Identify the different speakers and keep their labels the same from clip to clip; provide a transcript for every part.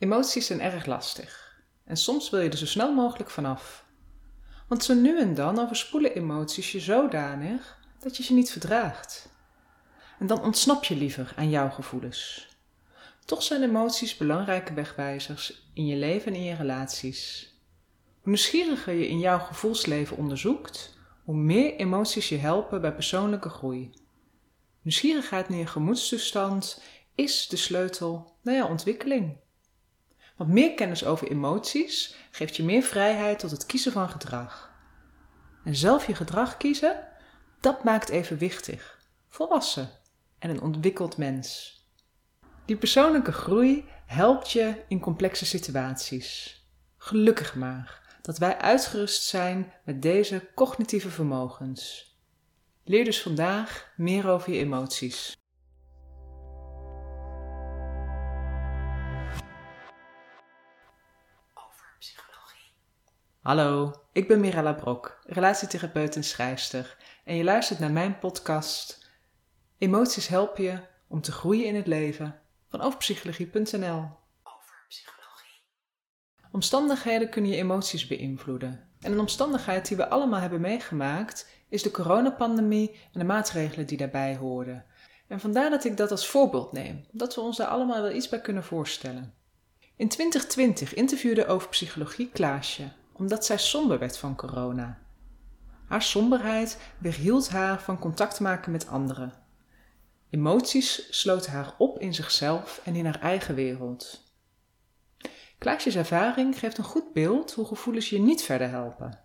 Speaker 1: Emoties zijn erg lastig en soms wil je er zo snel mogelijk vanaf. Want zo nu en dan overspoelen emoties je zodanig dat je ze niet verdraagt. En dan ontsnap je liever aan jouw gevoelens. Toch zijn emoties belangrijke wegwijzers in je leven en in je relaties. Hoe nieuwsgieriger je in jouw gevoelsleven onderzoekt, hoe meer emoties je helpen bij persoonlijke groei. Nieuwsgierigheid naar je gemoedstoestand is de sleutel naar jouw ontwikkeling. Want meer kennis over emoties geeft je meer vrijheid tot het kiezen van gedrag. En zelf je gedrag kiezen, dat maakt evenwichtig, volwassen en een ontwikkeld mens. Die persoonlijke groei helpt je in complexe situaties. Gelukkig maar dat wij uitgerust zijn met deze cognitieve vermogens. Leer dus vandaag meer over je emoties. Hallo, ik ben Mirella Brok, relatietherapeut en schrijfster en je luistert naar mijn podcast Emoties helpen je om te groeien in het leven van overpsychologie.nl.
Speaker 2: Over psychologie.
Speaker 1: Omstandigheden kunnen je emoties beïnvloeden. En een omstandigheid die we allemaal hebben meegemaakt is de coronapandemie en de maatregelen die daarbij hoorden. En vandaar dat ik dat als voorbeeld neem, omdat we ons daar allemaal wel iets bij kunnen voorstellen. In 2020 interviewde over psychologie Klaasje, omdat zij somber werd van corona. Haar somberheid weerhield haar van contact maken met anderen. Emoties sloten haar op in zichzelf en in haar eigen wereld. Klaasjes ervaring geeft een goed beeld hoe gevoelens je niet verder helpen.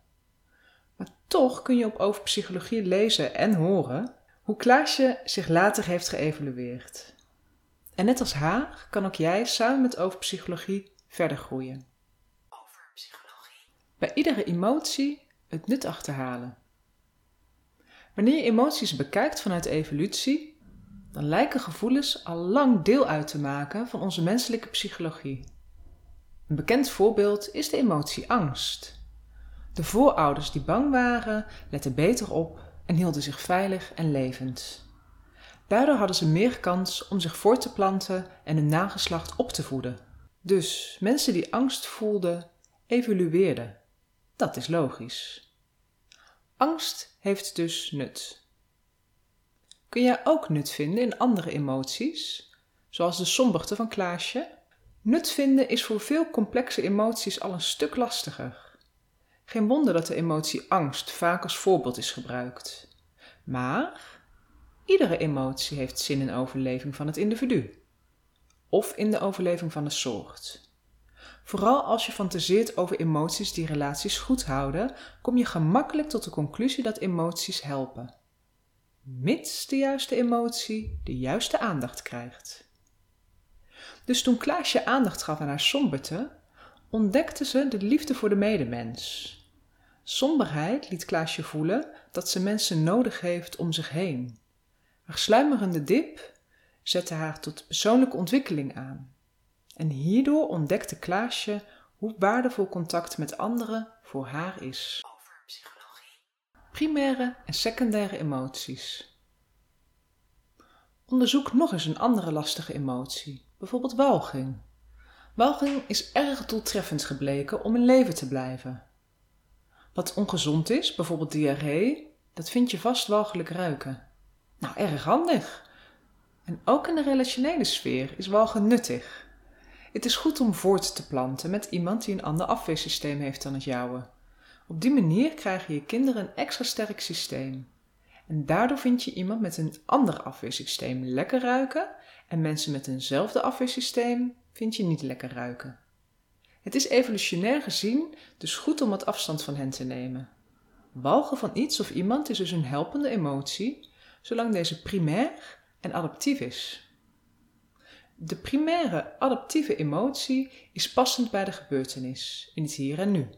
Speaker 1: Maar toch kun je op over psychologie lezen en horen hoe Klaasje zich later heeft geëvalueerd. En net als haar kan ook jij samen met over psychologie verder groeien. Bij iedere emotie het nut achterhalen. Wanneer je emoties bekijkt vanuit evolutie, dan lijken gevoelens al lang deel uit te maken van onze menselijke psychologie. Een bekend voorbeeld is de emotie angst. De voorouders die bang waren, letten beter op en hielden zich veilig en levend. Daardoor hadden ze meer kans om zich voort te planten en hun nageslacht op te voeden. Dus mensen die angst voelden, evolueerden. Dat is logisch. Angst heeft dus nut. Kun jij ook nut vinden in andere emoties, zoals de somberte van Klaasje? Nut vinden is voor veel complexe emoties al een stuk lastiger. Geen wonder dat de emotie angst vaak als voorbeeld is gebruikt. Maar iedere emotie heeft zin in overleving van het individu. Of in de overleving van de soort. Vooral als je fantaseert over emoties die relaties goed houden, kom je gemakkelijk tot de conclusie dat emoties helpen mits de juiste emotie de juiste aandacht krijgt. Dus toen Klaasje aandacht gaf aan haar somberte, ontdekte ze de liefde voor de medemens. Somberheid liet Klaasje voelen dat ze mensen nodig heeft om zich heen. Haar sluimerende dip zette haar tot persoonlijke ontwikkeling aan. En hierdoor ontdekte Klaasje hoe waardevol contact met anderen voor haar is primaire en secundaire emoties. Onderzoek nog eens een andere lastige emotie, bijvoorbeeld walging. Walging is erg doeltreffend gebleken om in leven te blijven. Wat ongezond is, bijvoorbeeld diarree, dat vind je vast walgelijk ruiken. Nou, erg handig. En ook in de relationele sfeer is walgen nuttig. Het is goed om voort te planten met iemand die een ander afweersysteem heeft dan het jouwe. Op die manier krijgen je kinderen een extra sterk systeem. En daardoor vind je iemand met een ander afweersysteem lekker ruiken en mensen met eenzelfde afweersysteem vind je niet lekker ruiken. Het is evolutionair gezien dus goed om wat afstand van hen te nemen. Walgen van iets of iemand is dus een helpende emotie, zolang deze primair en adaptief is. De primaire adaptieve emotie is passend bij de gebeurtenis, in het hier en nu.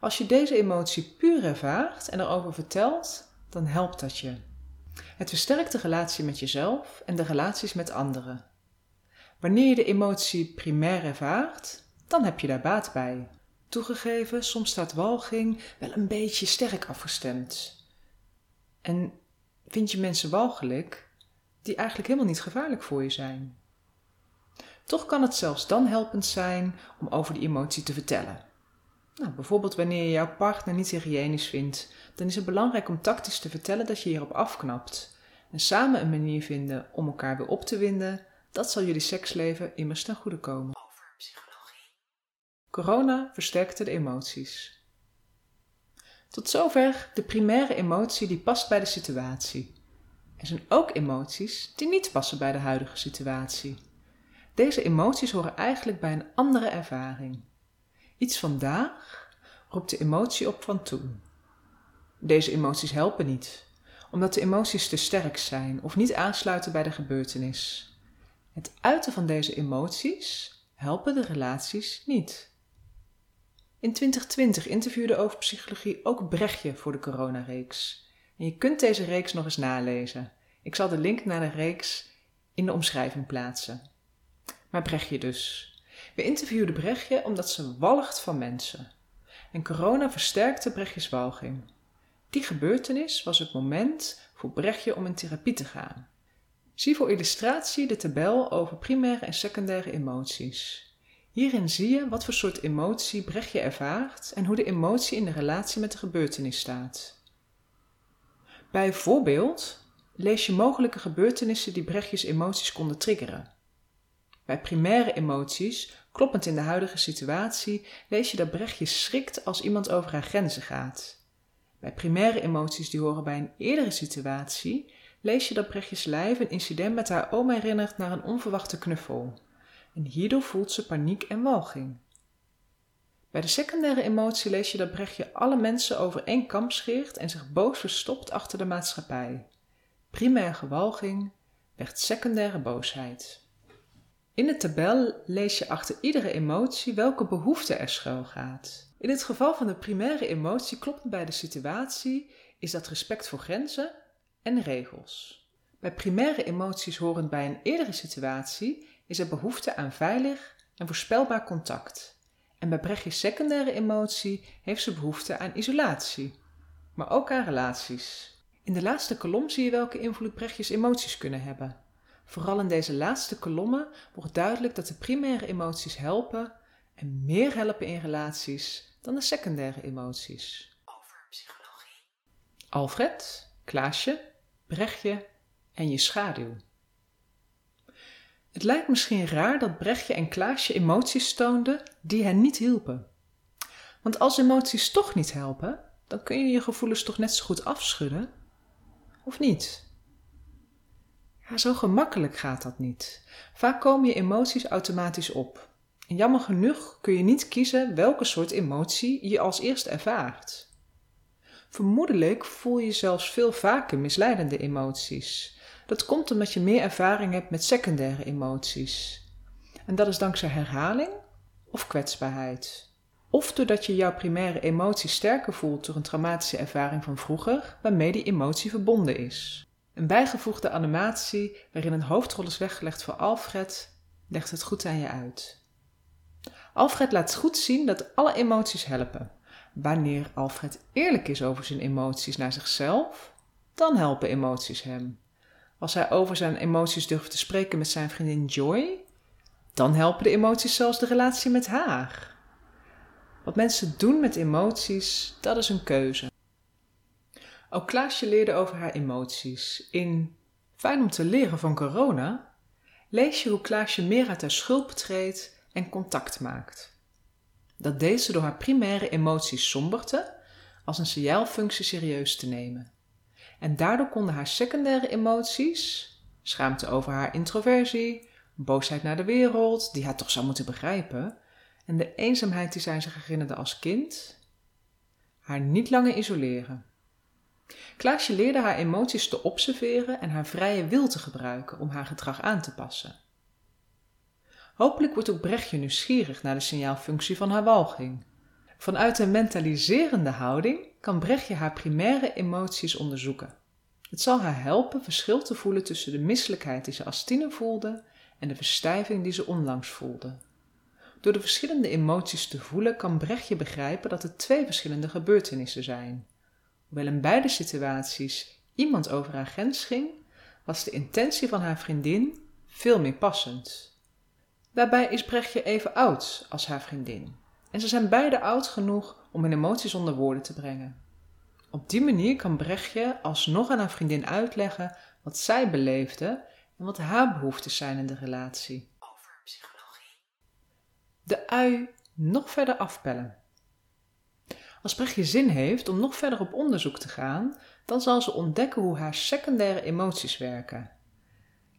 Speaker 1: Als je deze emotie puur ervaart en erover vertelt, dan helpt dat je. Het versterkt de relatie met jezelf en de relaties met anderen. Wanneer je de emotie primair ervaart, dan heb je daar baat bij. Toegegeven, soms staat walging wel een beetje sterk afgestemd. En vind je mensen walgelijk die eigenlijk helemaal niet gevaarlijk voor je zijn. Toch kan het zelfs dan helpend zijn om over die emotie te vertellen. Nou, bijvoorbeeld wanneer je jouw partner niet hygiënisch vindt, dan is het belangrijk om tactisch te vertellen dat je hierop afknapt. En samen een manier vinden om elkaar weer op te winden, dat zal jullie seksleven immers ten goede komen.
Speaker 2: over psychologie,
Speaker 1: Corona versterkte de emoties. Tot zover de primaire emotie die past bij de situatie. Er zijn ook emoties die niet passen bij de huidige situatie. Deze emoties horen eigenlijk bij een andere ervaring. Iets vandaag roept de emotie op van toen. Deze emoties helpen niet, omdat de emoties te sterk zijn of niet aansluiten bij de gebeurtenis. Het uiten van deze emoties helpen de relaties niet. In 2020 interviewde over psychologie ook Brechtje voor de coronareeks. En je kunt deze reeks nog eens nalezen. Ik zal de link naar de reeks in de omschrijving plaatsen. Maar Brechtje dus. We interviewden Brechtje omdat ze walgt van mensen. En corona versterkte Brechtjes walging. Die gebeurtenis was het moment voor Brechtje om in therapie te gaan. Zie voor illustratie de tabel over primaire en secundaire emoties. Hierin zie je wat voor soort emotie Brechtje ervaart en hoe de emotie in de relatie met de gebeurtenis staat. Bij voorbeeld lees je mogelijke gebeurtenissen die Brechtjes emoties konden triggeren. Bij primaire emoties, kloppend in de huidige situatie, lees je dat Brechtje schrikt als iemand over haar grenzen gaat. Bij primaire emoties die horen bij een eerdere situatie, lees je dat Brechtjes lijf een incident met haar oom herinnert naar een onverwachte knuffel. En hierdoor voelt ze paniek en walging. Bij de secundaire emotie lees je dat Brechtje alle mensen over één kam scheert en zich boos verstopt achter de maatschappij. Primaire walging werd secundaire boosheid. In de tabel lees je achter iedere emotie welke behoefte er schuil gaat. In het geval van de primaire emotie kloppend bij de situatie is dat respect voor grenzen en regels. Bij primaire emoties horend bij een eerdere situatie is er behoefte aan veilig en voorspelbaar contact. En bij Brechtjes secundaire emotie heeft ze behoefte aan isolatie, maar ook aan relaties. In de laatste kolom zie je welke invloed Brechtjes emoties kunnen hebben. Vooral in deze laatste kolommen wordt duidelijk dat de primaire emoties helpen en meer helpen in relaties dan de secundaire emoties.
Speaker 2: over psychologie,
Speaker 1: Alfred, Klaasje, Brechtje en je schaduw. Het lijkt misschien raar dat Brechtje en Klaasje emoties toonden die hen niet hielpen. Want als emoties toch niet helpen, dan kun je je gevoelens toch net zo goed afschudden? Of niet? Ja, zo gemakkelijk gaat dat niet. Vaak komen je emoties automatisch op. En jammer genoeg kun je niet kiezen welke soort emotie je als eerst ervaart. Vermoedelijk voel je zelfs veel vaker misleidende emoties. Dat komt omdat je meer ervaring hebt met secundaire emoties. En dat is dankzij herhaling of kwetsbaarheid. Of doordat je jouw primaire emotie sterker voelt door een traumatische ervaring van vroeger, waarmee die emotie verbonden is. Een bijgevoegde animatie waarin een hoofdrol is weggelegd voor Alfred legt het goed aan je uit. Alfred laat goed zien dat alle emoties helpen. Wanneer Alfred eerlijk is over zijn emoties naar zichzelf, dan helpen emoties hem. Als hij over zijn emoties durft te spreken met zijn vriendin Joy, dan helpen de emoties zelfs de relatie met haar. Wat mensen doen met emoties, dat is een keuze. Ook Klaasje leerde over haar emoties. In Fijn om te leren van corona lees je hoe Klaasje meer uit haar schulp treedt en contact maakt. Dat deed ze door haar primaire emoties somberte als een signaalfunctie serieus te nemen. En daardoor konden haar secundaire emoties, schaamte over haar introversie, boosheid naar de wereld, die haar toch zou moeten begrijpen, en de eenzaamheid die zij zich herinnerde als kind, haar niet langer isoleren. Klaasje leerde haar emoties te observeren en haar vrije wil te gebruiken om haar gedrag aan te passen. Hopelijk wordt ook Brechtje nieuwsgierig naar de signaalfunctie van haar walging. Vanuit een mentaliserende houding kan Brechtje haar primaire emoties onderzoeken. Het zal haar helpen verschil te voelen tussen de misselijkheid die ze als tiener voelde en de verstijving die ze onlangs voelde. Door de verschillende emoties te voelen kan Brechtje begrijpen dat het twee verschillende gebeurtenissen zijn. Hoewel in beide situaties iemand over haar grens ging, was de intentie van haar vriendin veel meer passend. Daarbij is Brechtje even oud als haar vriendin. En ze zijn beide oud genoeg om hun emoties onder woorden te brengen. Op die manier kan Brechtje alsnog aan haar vriendin uitleggen wat zij beleefde en wat haar behoeftes zijn in de relatie.
Speaker 2: over psychologie,
Speaker 1: De ui nog verder afpellen. Als Brechtje zin heeft om nog verder op onderzoek te gaan, dan zal ze ontdekken hoe haar secundaire emoties werken.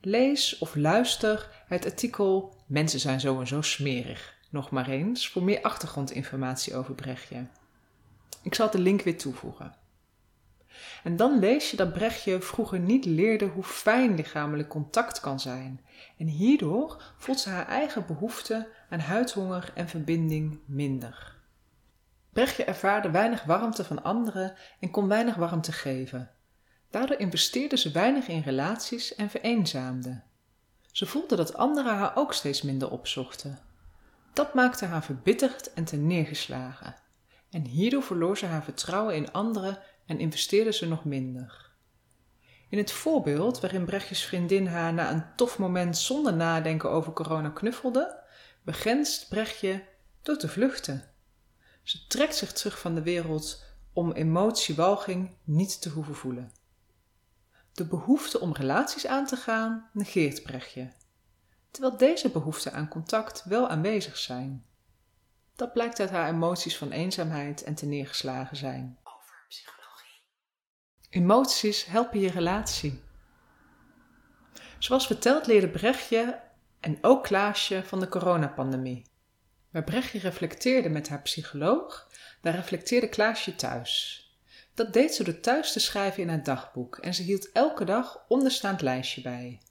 Speaker 1: Lees of luister het artikel Mensen zijn zo en zo smerig nog maar eens voor meer achtergrondinformatie over Brechtje. Ik zal de link weer toevoegen. En dan lees je dat Brechtje vroeger niet leerde hoe fijn lichamelijk contact kan zijn. En hierdoor voelt ze haar eigen behoefte aan huidhonger en verbinding minder. Brechtje ervaarde weinig warmte van anderen en kon weinig warmte geven. Daardoor investeerde ze weinig in relaties en vereenzaamde. Ze voelde dat anderen haar ook steeds minder opzochten. Dat maakte haar verbitterd en terneergeslagen. En hierdoor verloor ze haar vertrouwen in anderen en investeerde ze nog minder. In het voorbeeld waarin Brechtjes vriendin haar na een tof moment zonder nadenken over corona knuffelde, begrenst Brechtje door te vluchten. Ze trekt zich terug van de wereld om emotiewalging niet te hoeven voelen. De behoefte om relaties aan te gaan negeert Brechtje, terwijl deze behoeften aan contact wel aanwezig zijn. Dat blijkt uit haar emoties van eenzaamheid en terneergeslagen zijn.
Speaker 2: over psychologie,
Speaker 1: Emoties helpen je relatie. Zoals verteld leerde Brechtje en ook Klaasje van de coronapandemie. Waar Brechtje reflecteerde met haar psycholoog, daar reflecteerde Klaasje thuis. Dat deed ze door thuis te schrijven in haar dagboek en ze hield elke dag onderstaand lijstje bij.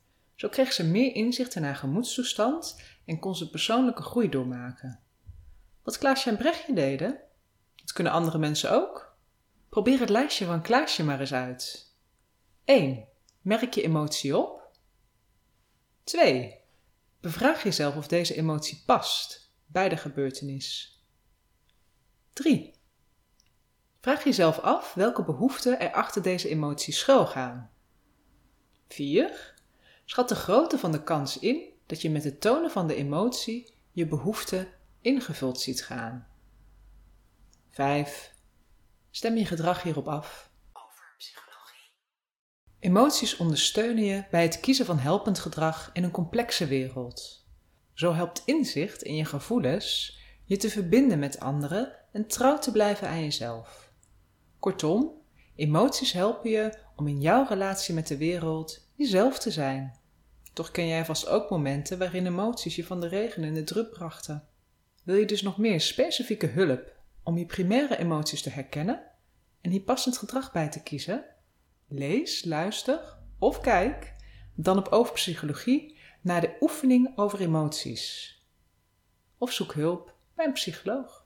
Speaker 1: Zo kreeg ze meer inzicht in haar gemoedstoestand en kon ze persoonlijke groei doormaken. Wat Klaasje en Brechtje deden, dat kunnen andere mensen ook. Probeer het lijstje van Klaasje maar eens uit. 1. Merk je emotie op. 2. Bevraag jezelf of deze emotie past bij de gebeurtenis. 3. Vraag jezelf af welke behoeften er achter deze emotie schuilgaan. 4. Schat de grootte van de kans in dat je met het tonen van de emotie je behoefte ingevuld ziet gaan. 5. Stem je gedrag hierop af.
Speaker 2: over psychologie,
Speaker 1: Emoties ondersteunen je bij het kiezen van helpend gedrag in een complexe wereld. Zo helpt inzicht in je gevoelens je te verbinden met anderen en trouw te blijven aan jezelf. Kortom, emoties helpen je om in jouw relatie met de wereld jezelf te zijn. Toch ken jij vast ook momenten waarin emoties je van de regen in de drup brachten. Wil je dus nog meer specifieke hulp om je primaire emoties te herkennen en hier passend gedrag bij te kiezen? Lees, luister of kijk dan op Overpsychologie naar de oefening over emoties. Of zoek hulp bij een psycholoog.